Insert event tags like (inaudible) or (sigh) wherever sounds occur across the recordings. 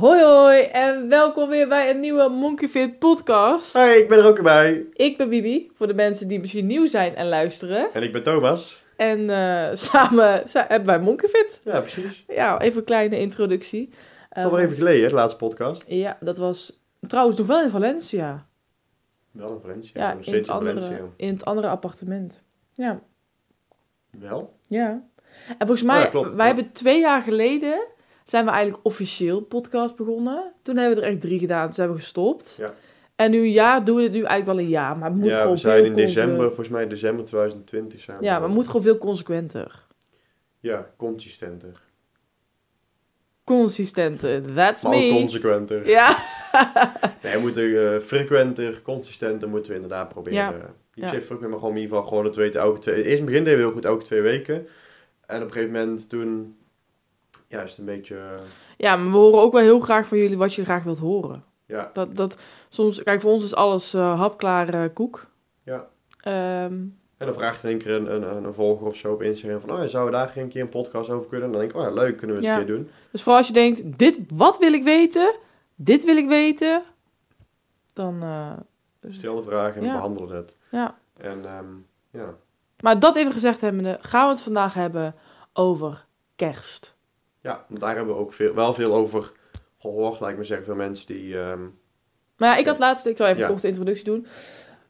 Hoi hoi en welkom weer bij een nieuwe Monkey Fit podcast. Hey, ik ben er ook bij. Ik ben Bibi, voor de mensen die misschien nieuw zijn en luisteren. En ik ben Thomas. En eh, (laughs) samen sa- hebben wij Monkey Fit. Ja, precies. Ja, even een kleine introductie. Het is alweer even geleden, hè, de laatste podcast. Ja, dat was trouwens nog wel in Valencia. Wel een Valencia. Ja, nog in het, steeds in andere, Valencia. in het andere appartement. Ja, Wel? ja. En volgens mij, Oh ja, klopt, wij ja. hebben twee jaar geleden, zijn we eigenlijk officieel podcast begonnen. Toen hebben we er echt drie gedaan, toen zijn we gestopt. Ja. En nu ja, doen we het nu eigenlijk wel een jaar. Maar het moet ja, gewoon we zijn in december, volgens mij december 2020 zijn we. Ja, maar het moet gewoon veel consequenter. Ja, consistenter. Consistenter, that's Maar ook me. consequenter. Ja. Nee, (laughs) we moeten eh, frequenter, consistenter moeten we inderdaad proberen. Ja. Ik Ja. zeg ook met me gewoon in ieder geval gewoon we weten elke twee... Eerst in het begin deden we heel goed elke twee weken. En op een gegeven moment toen... Ja, is het een beetje... eh, ja, maar we horen ook wel heel graag van jullie wat je graag wilt horen. ja, Dat, dat, soms, kijk, voor ons is alles eh hapklare koek. Ja. Ehm, en dan vraagt in één keer een, een, een volger of zo op Instagram van... Oh, zouden we daar geen keer een podcast over kunnen? En dan denk ik, oh ja, leuk, kunnen we het Ja. een keer doen. dus vooral als je denkt, dit, wat wil ik weten? Dit wil ik weten. Dan, eh, Stel de vraag en Ja. we behandelen het. ja. En ehm, ja, Maar dat even gezegd hebbende, gaan we het vandaag hebben over kerst. Ja, daar hebben we ook veel, wel veel over gehoord, lijkt me zeggen, van mensen die... ehm, Maar ja, ik had laatst, ik zal even Ja. een korte introductie doen.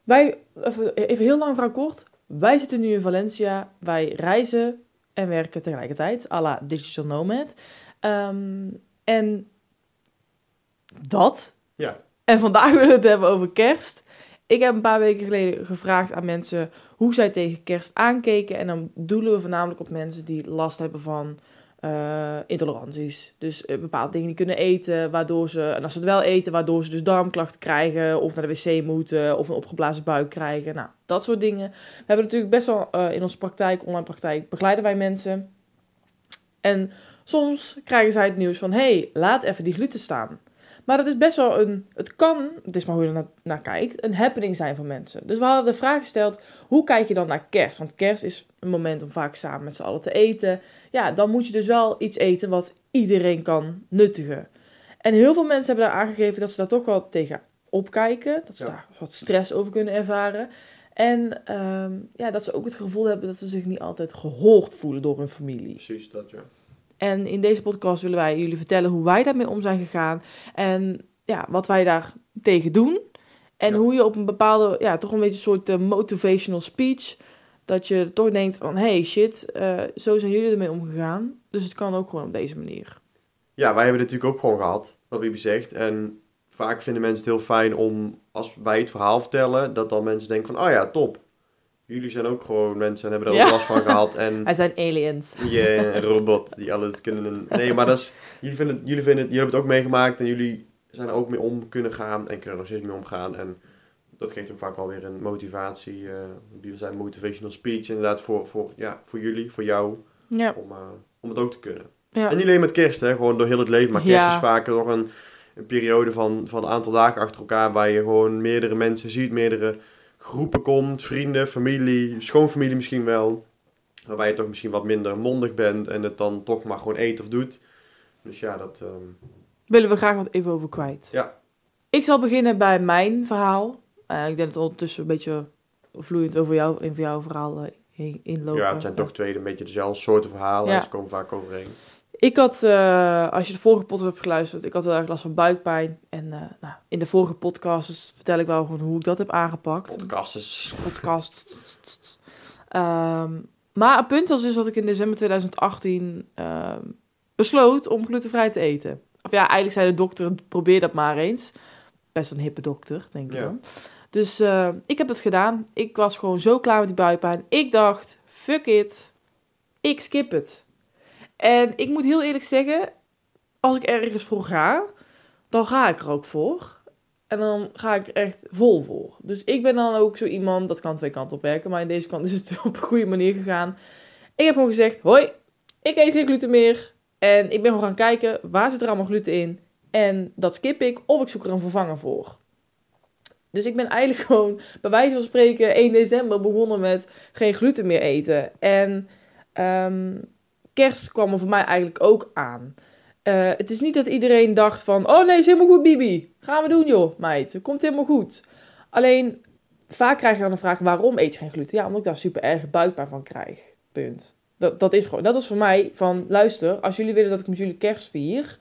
Wij, even, even heel lang verhaal kort. Wij zitten nu in Valencia. Wij reizen en werken tegelijkertijd. à la digital nomad. Ehm, en dat. Ja. En vandaag (laughs) willen we het hebben over kerst. Ik heb een paar weken geleden gevraagd aan mensen hoe zij tegen kerst aankeken. En dan doelen we voornamelijk op mensen die last hebben van eh, intoleranties. Dus eh, bepaalde dingen die kunnen eten, waardoor ze, en als ze het wel eten, waardoor ze dus darmklachten krijgen, of naar de wc moeten, of een opgeblazen buik krijgen. Nou, dat soort dingen. We hebben natuurlijk best wel eh, in onze praktijk, online praktijk, begeleiden wij mensen. En soms krijgen zij het nieuws van, hey, laat even die gluten staan. Maar dat is best wel een, het kan, het is maar hoe je er naar, naar kijkt, een happening zijn voor mensen. Dus we hadden de vraag gesteld, hoe kijk je dan naar kerst? Want kerst is een moment om vaak samen met z'n allen te eten. Ja, dan moet je dus wel iets eten wat iedereen kan nuttigen. En heel veel mensen hebben daar aangegeven dat ze daar toch wel tegen opkijken. Dat ze Ja. daar wat stress over kunnen ervaren. En ehm, ja, dat ze ook het gevoel hebben dat ze zich niet altijd gehoord voelen door hun familie. precies dat, ja. En in deze podcast willen wij jullie vertellen hoe wij daarmee om zijn gegaan. En ja, wat wij daar tegen doen. En Ja. hoe je op een bepaalde, ja, toch een beetje een soort eh, motivational speech. Dat je toch denkt van, hey shit, eh, zo zijn jullie ermee omgegaan. Dus het kan ook gewoon op deze manier. Ja, wij hebben het natuurlijk ook gewoon gehad, wat Bibi zegt. En vaak vinden mensen het heel fijn om, als wij het verhaal vertellen, dat dan mensen denken van, oh ja, top. Jullie zijn ook gewoon mensen en hebben er ook last van gehad. En (laughs) Het zijn aliens. je een robot die alles kunnen. Nee, maar dat is, jullie, vinden, het- jullie, vinden, het- jullie hebben het ook meegemaakt en jullie zijn er ook mee om kunnen gaan en kunnen er nog steeds mee omgaan. En dat geeft ook vaak wel weer een motivatie. eh die zijn motivational speech inderdaad voor, voor, ja, voor jullie, voor jou, Ja. om, eh, om het ook te kunnen. ja. En niet alleen met kerst, hè, gewoon door heel het leven. Maar kerst Ja. is vaak nog een, een periode van, van een aantal dagen achter elkaar waar je gewoon meerdere mensen ziet, meerdere groepen komt, vrienden, familie, schoonfamilie misschien wel. Waarbij je toch misschien wat minder mondig bent en het dan toch maar gewoon eet of doet. Dus ja, dat... ehm, Willen we graag wat even over kwijt. Ja. Ik zal beginnen bij mijn verhaal. Eh, ik denk dat ondertussen een beetje vloeiend over jou, in jouw verhaal heen- inlopen. ja, het zijn toch twee een beetje dezelfde soorten verhalen. Ja. Ze komen vaak overeen. Ik had, eh, als je de vorige podcast hebt geluisterd, ik had heel erg last van buikpijn. En eh, nou, in de vorige podcast dus vertel ik wel gewoon hoe ik dat heb aangepakt. Podcastes. Podcast. Ehm, maar het punt was dus dat ik in december 2018 ehm, besloot om glutenvrij te eten. Of ja, eigenlijk zei de dokter, probeer dat maar eens. Best een hippe dokter, denk ik Ja. dan. Dus eh, ik heb het gedaan. Ik was gewoon zo klaar met die buikpijn. Ik dacht, fuck it. Ik skip het. En ik moet heel eerlijk zeggen, als ik ergens voor ga, dan ga ik er ook voor. En dan ga ik er echt vol voor. Dus ik ben dan ook zo iemand, dat kan twee kanten op werken. Maar in deze kant (laughs) is het op een goede manier gegaan. Ik heb gewoon gezegd, hoi, ik eet geen gluten meer. En ik ben gewoon gaan kijken, waar zit er allemaal gluten in? En dat skip ik, of ik zoek er een vervanger voor. Dus ik ben eigenlijk (laughs) gewoon, bij wijze van spreken, 1 december begonnen met geen gluten meer eten. En ehm, kerst kwam er voor mij eigenlijk ook aan. Eh, het is niet dat iedereen dacht van, oh nee, is helemaal goed, Bibi. Gaan we doen, joh, meid. Het komt helemaal goed. Alleen, vaak krijg je dan de vraag, waarom eet je geen gluten? Ja, omdat ik daar super erg buikpijn van krijg. Punt. Dat, dat is gewoon, dat is voor mij van, luister, als jullie willen dat ik met jullie kerst vier...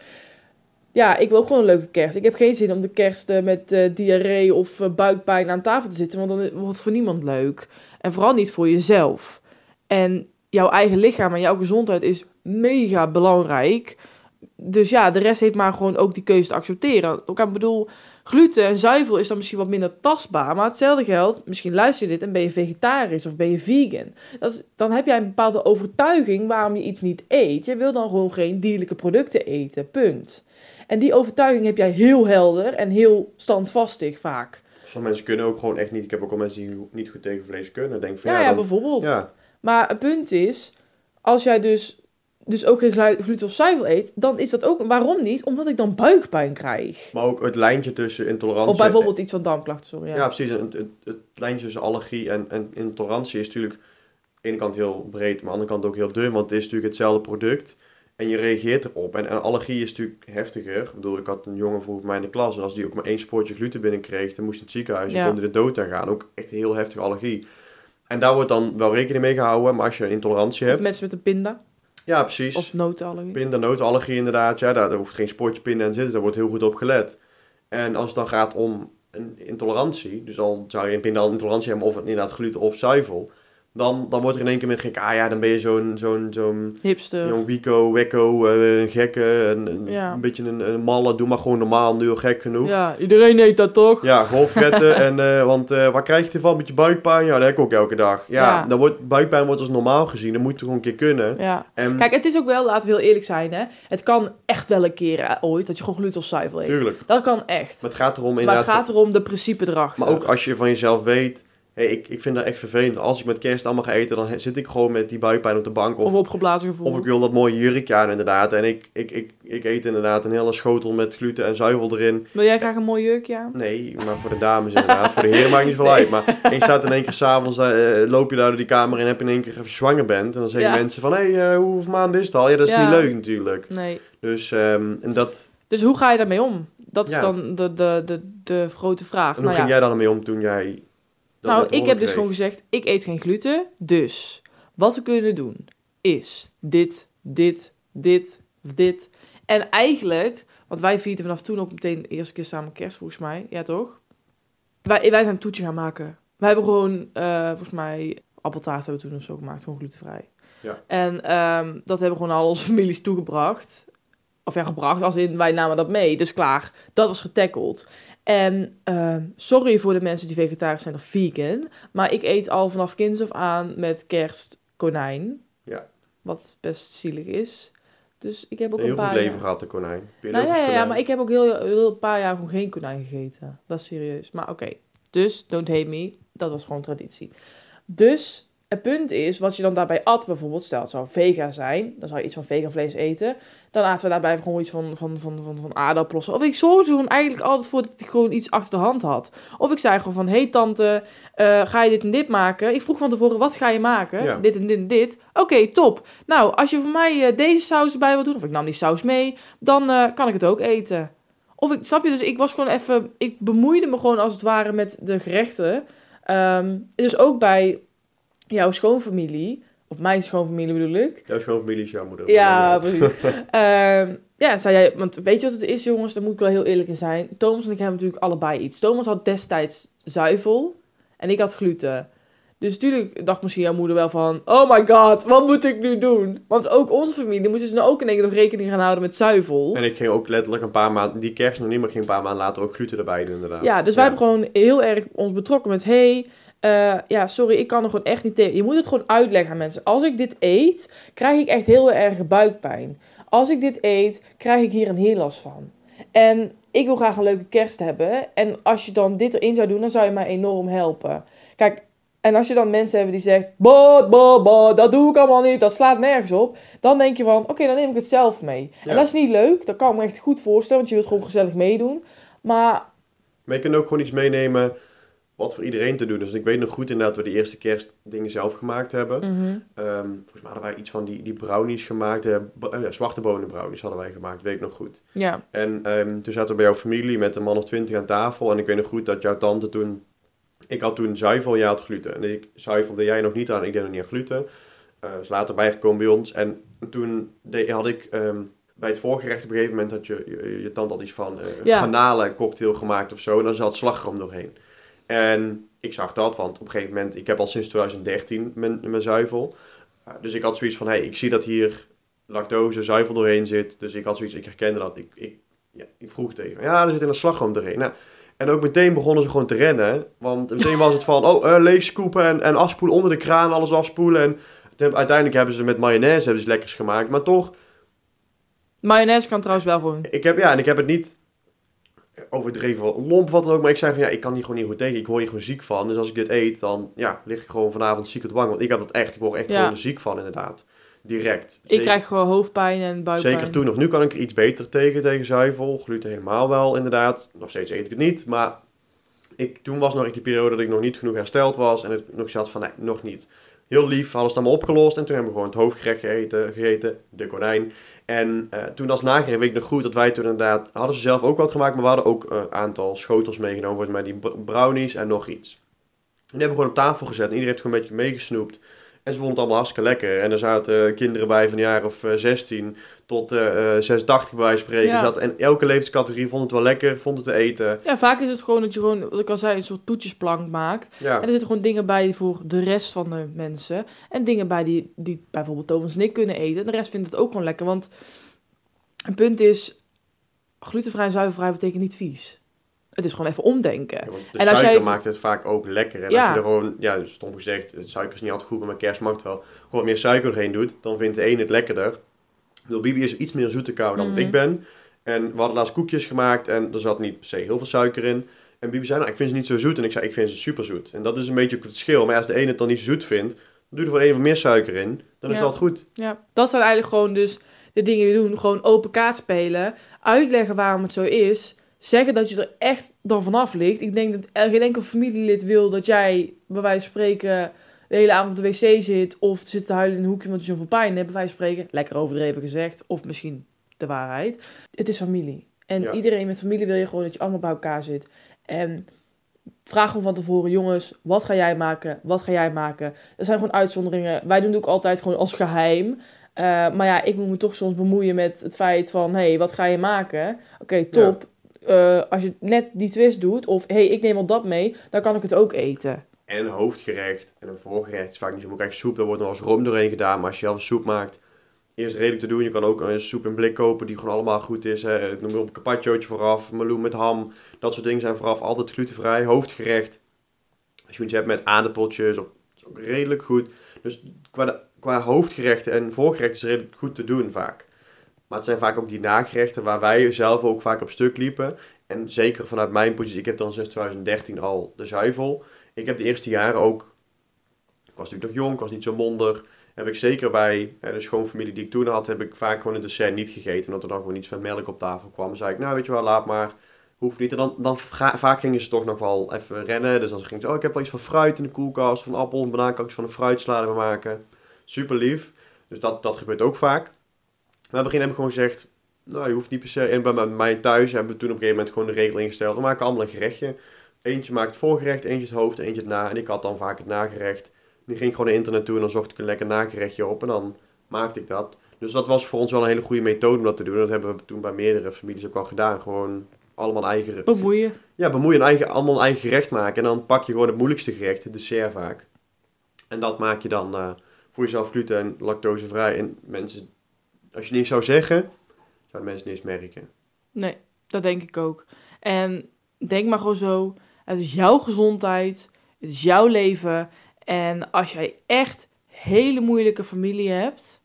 Ja, ik wil ook gewoon een leuke kerst. Ik heb geen zin om de kerst eh, met uh, diarree of buikpijn aan tafel te zitten, want dan wordt het voor niemand leuk. En vooral niet voor jezelf. En jouw eigen lichaam en jouw gezondheid is mega belangrijk. Dus ja, de rest heeft maar gewoon ook die keuze te accepteren. Ik bedoel, gluten en zuivel is dan misschien wat minder tastbaar. Maar hetzelfde geldt, misschien luister je dit en ben je vegetarisch of ben je vegan. Dat is, dan heb jij een bepaalde overtuiging waarom je iets niet eet. Je wil dan gewoon geen dierlijke producten eten, punt. En die overtuiging heb jij heel helder en heel standvastig vaak. Sommige mensen kunnen ook gewoon echt niet. Ik heb ook al mensen die niet goed tegen vlees kunnen. Denk van, Ja, ja, ja, dan- bijvoorbeeld. ja. Maar het punt is, als jij dus, dus ook geen glu- gluten of zuivel eet, dan is dat ook, waarom niet? Omdat ik dan buikpijn krijg. Maar ook het lijntje tussen intolerantie... Of bijvoorbeeld iets van darmklachten, sorry. Ja, Ja. precies. Het, het, het lijntje tussen allergie en, en intolerantie is natuurlijk... Aan de ene kant heel breed, maar aan de andere kant ook heel dun. Want het is natuurlijk hetzelfde product. En je reageert erop. En, en allergie is natuurlijk heftiger. Ik bedoel, ik had een jongen vroeger mij in de klas. En als die ook maar één spoortje gluten binnenkreeg, dan moest hij het ziekenhuis. en Ja. kon hij de dood aan gaan. Ook echt een heel heftige allergie. En daar wordt dan wel rekening mee gehouden. Maar als je een intolerantie Of hebt... mensen met een pinda. Ja, precies. Of notenallergie. Pinda, notenallergie inderdaad. Ja, daar, daar hoeft geen spoortje pinda in zitten. Daar wordt heel goed op gelet. En als het dan gaat om een intolerantie, dus al zou je een pinda intolerantie hebben of het inderdaad gluten of zuivel, dan, dan wordt er in één keer met gek, ah ja, dan ben je zo'n zo'n zo'n Hipster. jong wico, wekko, eh, een gekke, een, Ja. beetje een, een malle, doe maar gewoon normaal, nu al gek genoeg. Ja. Ja, iedereen eet dat toch? golfvetten en, eh, want eh, waar krijg je ervan met je buikpijn? Ja, dat heb ik ook elke dag. Ja, Ja. Dan wordt, buikpijn wordt als normaal gezien, dat moet gewoon een keer kunnen. Ja. En, Kijk, het is ook wel, laten we heel eerlijk zijn, hè. Het kan echt wel een keer ooit dat je gewoon gluten of zuivel eet. tuurlijk. Dat kan echt. Maar het gaat erom Maar inderdaad... het gaat erom de principe erachter. Maar ook als je van jezelf weet, hey, ik, ik vind dat echt vervelend. Als ik met kerst allemaal ga eten, dan zit ik gewoon met die buikpijn op de bank. Of, Of opgeblazen gevoel. of ik wil dat mooie jurkje aan inderdaad. En ik, ik, ik, ik eet inderdaad een hele schotel met gluten en zuivel erin. Wil jij graag een mooi jurkje aan? Nee, maar voor de dames inderdaad. voor de heren maakt niet veel uit. Maar en je staat in één keer s'avonds, uh, loop je daar door die kamer en heb je in één keer, je zwanger bent. En dan zeggen Ja. mensen van, hé, hey, uh, hoeveel maanden is het al? Ja, dat is Ja. niet leuk natuurlijk. Nee. Dus, ehm, en dat... Dus hoe ga je daarmee om? Dat is dan de, de, de, de grote vraag. En hoe Nou, ging jij daar dan mee om toen jij... nou ik heb dus gewoon gezegd, ik eet geen gluten. Dus wat we kunnen doen is dit, dit, dit, dit. En eigenlijk, want wij vierden vanaf toen ook meteen de eerste keer samen kerst volgens mij. Ja toch? Wij, wij zijn een toetje gaan maken. We hebben gewoon, eh, volgens mij, appeltaart hebben we toen of zo gemaakt. Gewoon glutenvrij. Ja. En ehm, dat hebben gewoon al onze (laughs) families toegebracht. Of ja, gebracht, als in wij namen dat mee. Dus klaar, dat was getackled. En ehm, sorry voor de mensen die vegetarisch zijn of vegan. Maar ik eet al vanaf kinds af aan met kerst konijn. Ja. Wat best zielig is. Dus ik heb ook Heel een goed paar leven jaar... gehad, de konijn. Nou ja, ja, maar ik heb ook heel, heel een paar jaar gewoon geen konijn gegeten. Dat is serieus. Maar oké. Dus, don't hate me. Dat was gewoon traditie. Dus, het punt is, wat je dan daarbij at bijvoorbeeld, stel het zou vega zijn, dan zou je iets van vegan vlees eten. Dan aten we daarbij gewoon iets van, van, van, van, van aardappelen. of ik zorgde gewoon eigenlijk altijd voor dat ik gewoon iets achter de hand had. Of ik zei gewoon van, hey tante, eh, ga je dit en dit maken? Ik vroeg van tevoren, wat ga je maken? Ja. Dit en dit en dit. Oké, top. Nou, als je voor mij eh, deze saus erbij wil doen, of ik nam die saus mee, dan eh, kan ik het ook eten. Of ik, snap je, dus ik was gewoon even, ik bemoeide me gewoon als het ware met de gerechten. Ehm, dus ook bij jouw schoonfamilie, of mijn schoonfamilie bedoel ik. Jouw schoonfamilie is jouw moeder. Ja, precies. (laughs) Ehm, ja, zei jij, want weet je wat het is, jongens? Daar moet ik wel heel eerlijk in zijn. Thomas en ik hebben natuurlijk allebei iets. Thomas had destijds zuivel en ik had gluten. Dus natuurlijk dacht misschien jouw moeder wel van... Oh my god, wat moet ik nu doen? Want ook onze familie moest dus nou ook in één keer nog rekening gaan houden met zuivel. En ik ging ook letterlijk een paar maanden, die kerst nog niet, maar ging een paar maanden later ook gluten erbij doen inderdaad. Ja, dus wij hebben gewoon heel erg ons betrokken met... Hey, eh, ja, sorry, ik kan er gewoon echt niet tegen. Je moet het gewoon uitleggen aan mensen. Als ik dit eet, krijg ik echt heel erg buikpijn. Als ik dit eet, krijg ik hier een heel last van. En ik wil graag een leuke kerst hebben. En als je dan dit erin zou doen, dan zou je mij enorm helpen. Kijk, en als je dan mensen hebt die zegt, bah, bah, bah, dat doe ik allemaal niet, dat slaat nergens op. Dan denk je van, oké, dan neem ik het zelf mee. Ja. En dat is niet leuk, dat kan ik me echt goed voorstellen, want je wilt gewoon gezellig meedoen. Maar Maar je kunt ook gewoon iets meenemen wat voor iedereen te doen. Dus ik weet nog goed inderdaad dat we de eerste kerstdingen zelf gemaakt hebben. Ehm, volgens mij hadden wij iets van die, die brownies gemaakt. eh, eh, zwarte bonen brownies hadden wij gemaakt, weet ik nog goed. ja, En ehm, toen zaten we bij jouw familie met een man of twintig aan tafel. En ik weet nog goed dat jouw tante toen... Ik had toen zuivel jij had gluten. En ik zuivelde jij nog niet aan, ik deed nog niet aan gluten. Eh is later bijgekomen bij ons. En toen had ik... ehm, bij het voorgerecht op een gegeven moment had je, je, je tante had iets van eh Ja. garnalencocktail gemaakt of zo. En dan zat slagroom doorheen. En ik zag dat, want op een gegeven moment... Ik heb al sinds 2013 mijn, mijn zuivel. Uh, dus ik had zoiets van, hé, hey, ik zie dat hier lactose, zuivel doorheen zit. Dus ik had zoiets, ik herkende dat. Ik, ik, ja, ik vroeg het even. Ja, er zit een slagroom doorheen. Nou, en ook meteen begonnen ze gewoon te rennen. Want meteen was het van, oh, eh leegscoepen en, en afspoelen onder de kraan, alles afspoelen. En uiteindelijk hebben ze met mayonaise hebben ze lekkers gemaakt. Maar toch, mayonaise kan trouwens wel gewoon. ik heb, ja, en ik heb het niet overdreven lomp wat dan ook. Maar ik zei van, ja, ik kan hier gewoon niet goed tegen. Ik word hier gewoon ziek van. Dus als ik dit eet, dan ja, lig ik gewoon vanavond ziek op de bank. Want ik had het echt, ik word echt Ja. gewoon ziek van inderdaad. Direct. Ik Zeker- krijg gewoon hoofdpijn en buikpijn. Zeker toen nog. Nu kan ik er iets beter tegen, tegen zuivel. Gluten helemaal wel, inderdaad. Nog steeds eet ik het niet. Maar ik, toen was nog die periode dat ik nog niet genoeg hersteld was. En het nog zat van, nee, nog niet. Heel lief, hadden ze het allemaal opgelost. En toen hebben we gewoon het hoofdgerecht gegeten, gegeten de konijn. En eh, toen als nagerecht weet ik nog goed dat wij toen inderdaad... Hadden ze zelf ook wat gemaakt, maar we hadden ook een aantal schotels meegenomen. Volgens die br- brownies en nog iets. En die hebben we gewoon op tafel gezet. En iedereen heeft gewoon een beetje meegesnoept. En ze vonden het allemaal hartstikke lekker. En er zaten kinderen bij van een jaar of eh, 16 tot eh eh, 86 bij spreken. Ja. Zat, en elke leeftijdscategorie vond het wel lekker, vond het te eten. Ja, vaak is het gewoon dat je gewoon, wat ik al zei, een soort toetjesplank maakt. Ja, En er zitten gewoon dingen bij voor de rest van de mensen. En dingen bij die, die bijvoorbeeld Thomas en ik kunnen eten. En de rest vindt het ook gewoon lekker. Want het punt is, glutenvrij en zuivelvrij betekent niet vies. Het is gewoon even omdenken. Ja, de En als suiker jij- maakt het vaak ook lekker. En Ja. als je er gewoon, ja, stom gezegd, het suiker is niet altijd goed, maar met kerst mag het wel. Gewoon meer suiker doorheen doet, dan vindt de een het lekkerder. Bedoel, Bibi is iets meer zoete kou dan Mhm. ik ben. En we hadden laatst koekjes gemaakt en er zat niet per se heel veel suiker in. En Bibi zei, nou, ik vind ze niet zo zoet. En ik zei, ik vind ze super zoet. En dat is een beetje het verschil. Maar als de ene het dan niet zo zoet vindt, dan doe je er gewoon even meer suiker in. Dan is dat goed. Ja, dat zijn eigenlijk gewoon dus de dingen die we doen. Gewoon open kaart spelen. Uitleggen waarom het zo is. Zeggen dat je er echt dan vanaf ligt. Ik denk dat er geen enkel familielid wil dat jij, bij wijze van spreken, de hele avond op de wc zit. Of zit te huilen in een hoekje omdat je zoveel pijn hebt, bij wijze van spreken. Lekker overdreven gezegd. Of misschien de waarheid. Het is familie. En Ja. iedereen met familie wil je gewoon dat je allemaal bij elkaar zit. En vraag gewoon van tevoren, jongens, wat ga jij maken? Wat ga jij maken? Er zijn gewoon uitzonderingen. Wij doen het ook altijd gewoon als geheim. Eh, maar ja, ik moet me toch soms bemoeien met het feit van... hé, hey, wat ga je maken? Oké, top. Eh, als je net die twist doet... of hé, hey, ik neem al dat mee... dan kan ik het ook eten. En hoofdgerecht en een voorgerecht is vaak niet zo moeilijk. Soep, daar wordt nog als room doorheen gedaan. Maar als je zelf soep maakt, eerst redelijk te doen. Je kan ook een soep in blik kopen die gewoon allemaal goed is. Hè. Noem op een vooraf, meloen met ham. Dat soort dingen zijn vooraf altijd glutenvrij. Hoofdgerecht, als je iets hebt met aardappeltjes, ook, is ook redelijk goed. Dus qua, de- qua hoofdgerechten en voorgerechten is redelijk goed te doen vaak. Maar het zijn vaak ook die nagerechten waar wij zelf ook vaak op stuk liepen. En zeker vanuit mijn positie, ik heb dan sinds 2013 al de zuivel. Ik heb de eerste jaren ook, ik was natuurlijk nog jong, ik was niet zo mondig. Heb ik zeker bij de schoonfamilie die ik toen had, heb ik vaak gewoon een dessert niet gegeten. Omdat er dan gewoon iets van melk op tafel kwam. Dan zei ik, nou weet je wel, laat maar. Hoeft niet. En dan, dan vaak gingen ze toch nog wel even rennen. Dus dan gingen ze, oh ik heb wel iets van fruit in de koelkast. Van appel, een banaan, kan ik iets van een fruitsalade maken. Super lief. Dus dat, dat gebeurt ook vaak. Maar aan het begin heb ik gewoon gezegd, nou je hoeft niet per se. En bij mijn- mij thuis hebben we toen op een gegeven moment gewoon de regel ingesteld. We maken allemaal een gerechtje. Eentje maakt het voorgerecht, eentje het hoofd, eentje het na. En ik had dan vaak het nagerecht. Nu ging ik gewoon naar internet toe en dan zocht ik een lekker nagerechtje op en dan maakte ik dat. Dus dat was voor ons wel een hele goede methode om dat te doen. Dat hebben we toen bij meerdere families ook al gedaan. Gewoon allemaal eigen... Bemoeien. Ja, bemoeien, eigen, allemaal een eigen gerecht maken. En dan pak je gewoon het moeilijkste gerecht, het dessert vaak. En dat maak je dan eh, voor jezelf gluten- en lactosevrij. En mensen, als je niks zou zeggen, zouden mensen eens merken. Nee, dat denk ik ook. En denk maar gewoon zo, het is jouw gezondheid, het is jouw leven. En als jij echt hele moeilijke familie hebt,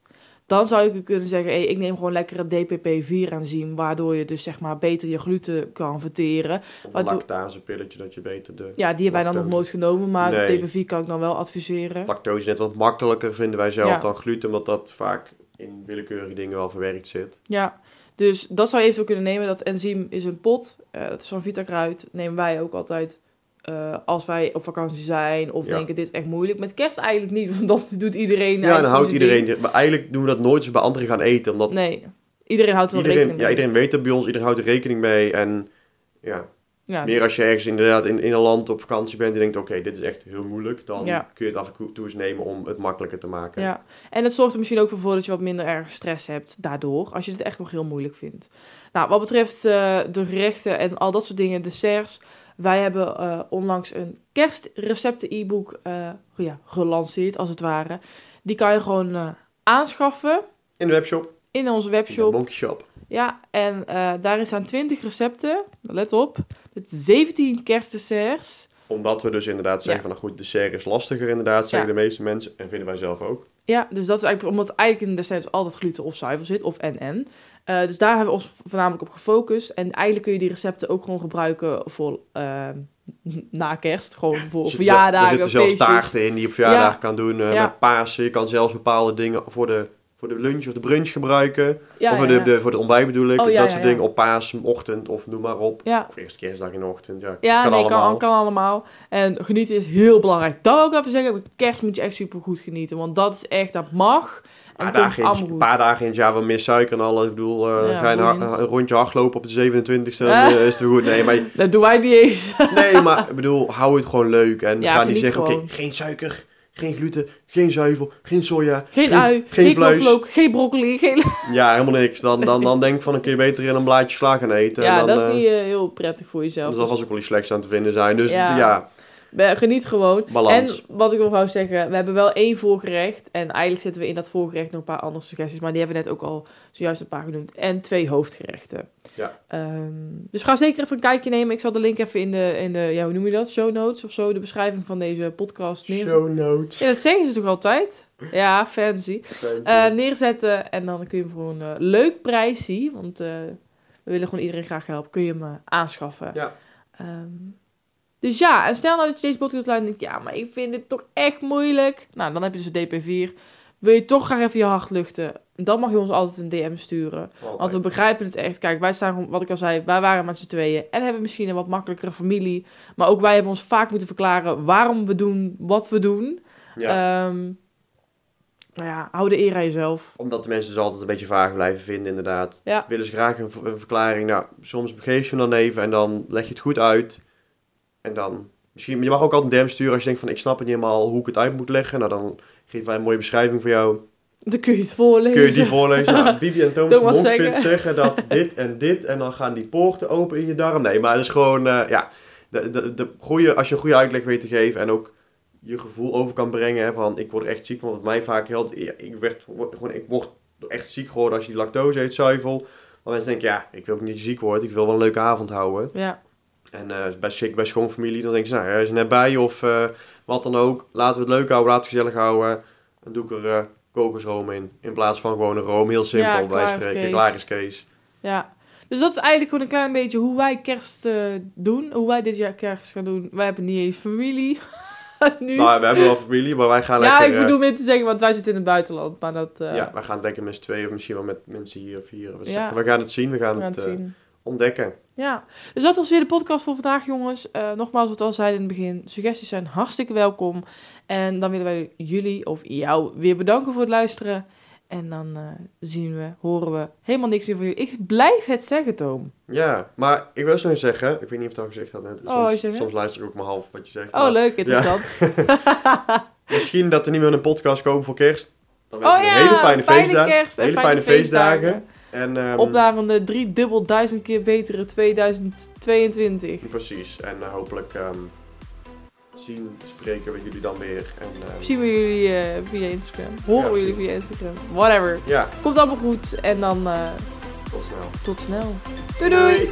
Dan zou je kunnen zeggen, hey, ik neem gewoon lekker een DPP-4-enzym, waardoor je dus zeg maar beter je gluten kan verteren. Of een Waardoor- lactasepilletje dat je beter de Ja, die hebben wij dan nog nooit genomen, maar Nee. DPP kan ik dan wel adviseren. lactose net wat makkelijker vinden wij zelf Ja. dan gluten, omdat dat vaak in willekeurige dingen wel verwerkt zit. Ja, dus dat zou je eventueel kunnen nemen. Dat enzym is een pot, eh, dat is van Vitakruid. Nemen wij ook altijd eh, als wij op vakantie zijn of Ja. denken dit is echt moeilijk. Met kerst eigenlijk niet, want dat doet iedereen Ja, dan houdt iedereen. ding. Maar eigenlijk doen we dat nooit als we bij anderen gaan eten, omdat Nee, iedereen houdt er wel iedereen, rekening ja, mee. iedereen weet dat bij ons, iedereen houdt er rekening mee. En ja, Ja, meer als je ergens inderdaad in, in een land op vakantie bent en denkt, oké, dit is echt heel moeilijk, dan Ja. kun je het af en toe eens nemen om het makkelijker te maken. Ja, en het zorgt er misschien ook voor dat je wat minder erg stress hebt daardoor, als je het echt nog heel moeilijk vindt. Nou, wat betreft eh, de gerechten en al dat soort dingen, desserts. Wij hebben eh, onlangs een kerstrecepten e-book eh, ja, gelanceerd, als het ware. Die kan je gewoon aanschaffen In de webshop, in onze in webshop. Shop. Ja, en eh, daarin staan 20 recepten, let op, met 17 kerstdesserts. Omdat we dus inderdaad zeggen Ja. van, nou goed, dessert is lastiger inderdaad, zeggen Ja. de meeste mensen. En vinden wij zelf ook. Ja, dus dat is eigenlijk omdat eigenlijk in de dessert altijd gluten of zuivel zit, of en-en. Eh, dus daar hebben we ons voornamelijk op gefocust. En eigenlijk kun je die recepten ook gewoon gebruiken voor eh, na kerst. Gewoon voor Er verjaardagen, Er zitten zelfs taarten in die je op verjaardag Ja. kan doen. Ja. Met Pasen. Je kan zelfs bepaalde dingen voor de, voor de lunch of de brunch gebruiken. Ja, of voor ja, de, ja. de, voor de ontbijt bedoel ik. Oh, dat soort dingen op paasochtend of noem maar op. Ja, Of eerst kerstdag in de ochtend. Ja, ja kan nee, allemaal. kan, kan allemaal. En genieten is heel belangrijk. Dat wil ik even zeggen. Kerst moet je echt super goed genieten. Want dat is echt, dat mag. En Een paar, in, paar dagen in het jaar wel meer suiker en alles. Ik bedoel, Ja, ga je een, rondje hardlopen op de 27e, dan Ah. eh, is het goed. Nee, maar, (laughs) Dat doen wij niet eens. nee, maar ik bedoel, hou het gewoon leuk. En Ja, ga niet zeggen, oké, geen suiker, geen gluten, geen zuivel, geen soja. Geen ui, geen geen vlees. geen broccoli. Geen... (laughs) Ja, helemaal niks. Dan, dan, dan denk ik van, dan kun je beter in een blaadje sla gaan eten. Ja, en dan, dat is eh, niet eh, heel prettig voor jezelf. Dus dat Dus- was ook wel iets slechts aan te vinden zijn. Dus ja, Ja. Geniet gewoon. balans. En wat ik nog wou zeggen, we hebben wel één voorgerecht. En eigenlijk zitten we in dat voorgerecht nog een paar andere suggesties. Maar die hebben we net ook al zojuist een paar genoemd. En twee hoofdgerechten. Ja. Ehm, dus ga zeker even een kijkje nemen. Ik zal de link even in de, in de ja, hoe noem je dat? Show notes of zo. De beschrijving van deze podcast neerzetten. Show notes. Ja, dat zeggen ze toch altijd? Ja, fancy. Eh, neerzetten. En dan kun je hem voor een eh, leuk prijsje. Want eh, we willen gewoon iedereen graag helpen. Kun je hem aanschaffen. Ja. Ehm, dus ja, en stel nou dat je deze podcast luistert en denkt... Ja, maar ik vind het toch echt moeilijk. Nou, dan heb je dus de DP4. Wil je toch graag even je hart luchten? Dan mag je ons altijd een DM sturen. Want we begrijpen het echt. Kijk, wij staan, wat ik al zei, wij waren met z'n tweeën. En hebben misschien een wat makkelijkere familie. Maar ook wij hebben ons vaak moeten verklaren waarom we doen wat we doen. ja. Ehm, nou ja, hou de eer aan jezelf. Omdat de mensen dus altijd een beetje vaag blijven vinden, inderdaad. Ja. Willen ze graag een, een verklaring. Nou, soms geef je hem dan even en dan leg je het goed uit. En dan, misschien, je mag ook altijd een DM sturen als je denkt van, ik snap het niet helemaal hoe ik het uit moet leggen. Nou, dan geven wij een mooie beschrijving voor jou. Dan kun je het voorlezen. Kun je die voorlezen? Nou, (laughs) Bibi en Thomas Thomas zeggen. zeggen dat dit en dit en dan gaan die poorten open in je darm. Nee, maar het is gewoon, eh, ja, de, de, de goede, als je een goede uitleg weet te geven en ook je gevoel over kan brengen hè, van ik word er echt ziek van, wat mij vaak helpt. Ja, ik, werd, gewoon, ik word echt ziek geworden als je die lactose eet, zuivel. Want mensen denken, ja, ik wil ook niet ziek worden, ik wil wel een leuke avond houden. Ja, En eh bij, zeker bij schoonfamilie, dan denken ze, nou, hij is net bij of eh, wat dan ook. Laten we het leuk houden, laten we het gezellig houden. Dan doe ik er eh, kokosroom in, in plaats van gewoon een room. Heel simpel, Ja, van spreken. Klaar is Kees. ja. Dus dat is eigenlijk gewoon een klein beetje hoe wij kerst doen. Hoe wij dit jaar kerst gaan doen. Wij hebben niet eens familie. (laughs) nu. Nou, we hebben wel familie, maar wij gaan ja, lekker... ik bedoel meer te zeggen, want wij zitten in het buitenland. Maar dat... ja, wij gaan lekker met z'n tweeën of misschien wel met mensen hier of hier. We, Ja. we gaan het zien, we gaan, we gaan het, het zien. Ontdekken. Ja, dus dat was weer de podcast voor vandaag, jongens. Eh, nogmaals, wat we al zeiden in het begin, suggesties zijn hartstikke welkom. En dan willen wij jullie of jou weer bedanken voor het luisteren. En dan eh, zien we, horen we helemaal niks meer van jullie. Ik blijf het zeggen, Toom. Ja, maar ik wil zo zeggen, ik weet niet of het al gezegd had net. Oh, Soms, soms luister ik ook maar half wat je zegt. Oh, maar leuk, interessant. (laughs) Misschien dat er niet meer een podcast komen voor kerst. Dan Oh ja, een hele fijne, feestdagen. kerst hele fijne, fijne feestdagen. feestdagen. En, ehm, Op naar een drie dubbel duizend keer betere 2022. Precies. En eh, hopelijk ehm, zien, spreken we jullie dan weer. En, ehm, Zien we jullie eh, via Instagram. Horen Ja. we jullie via Instagram. Whatever. Ja, Komt allemaal goed. En dan eh, tot snel. tot snel. Doei doei! Doei.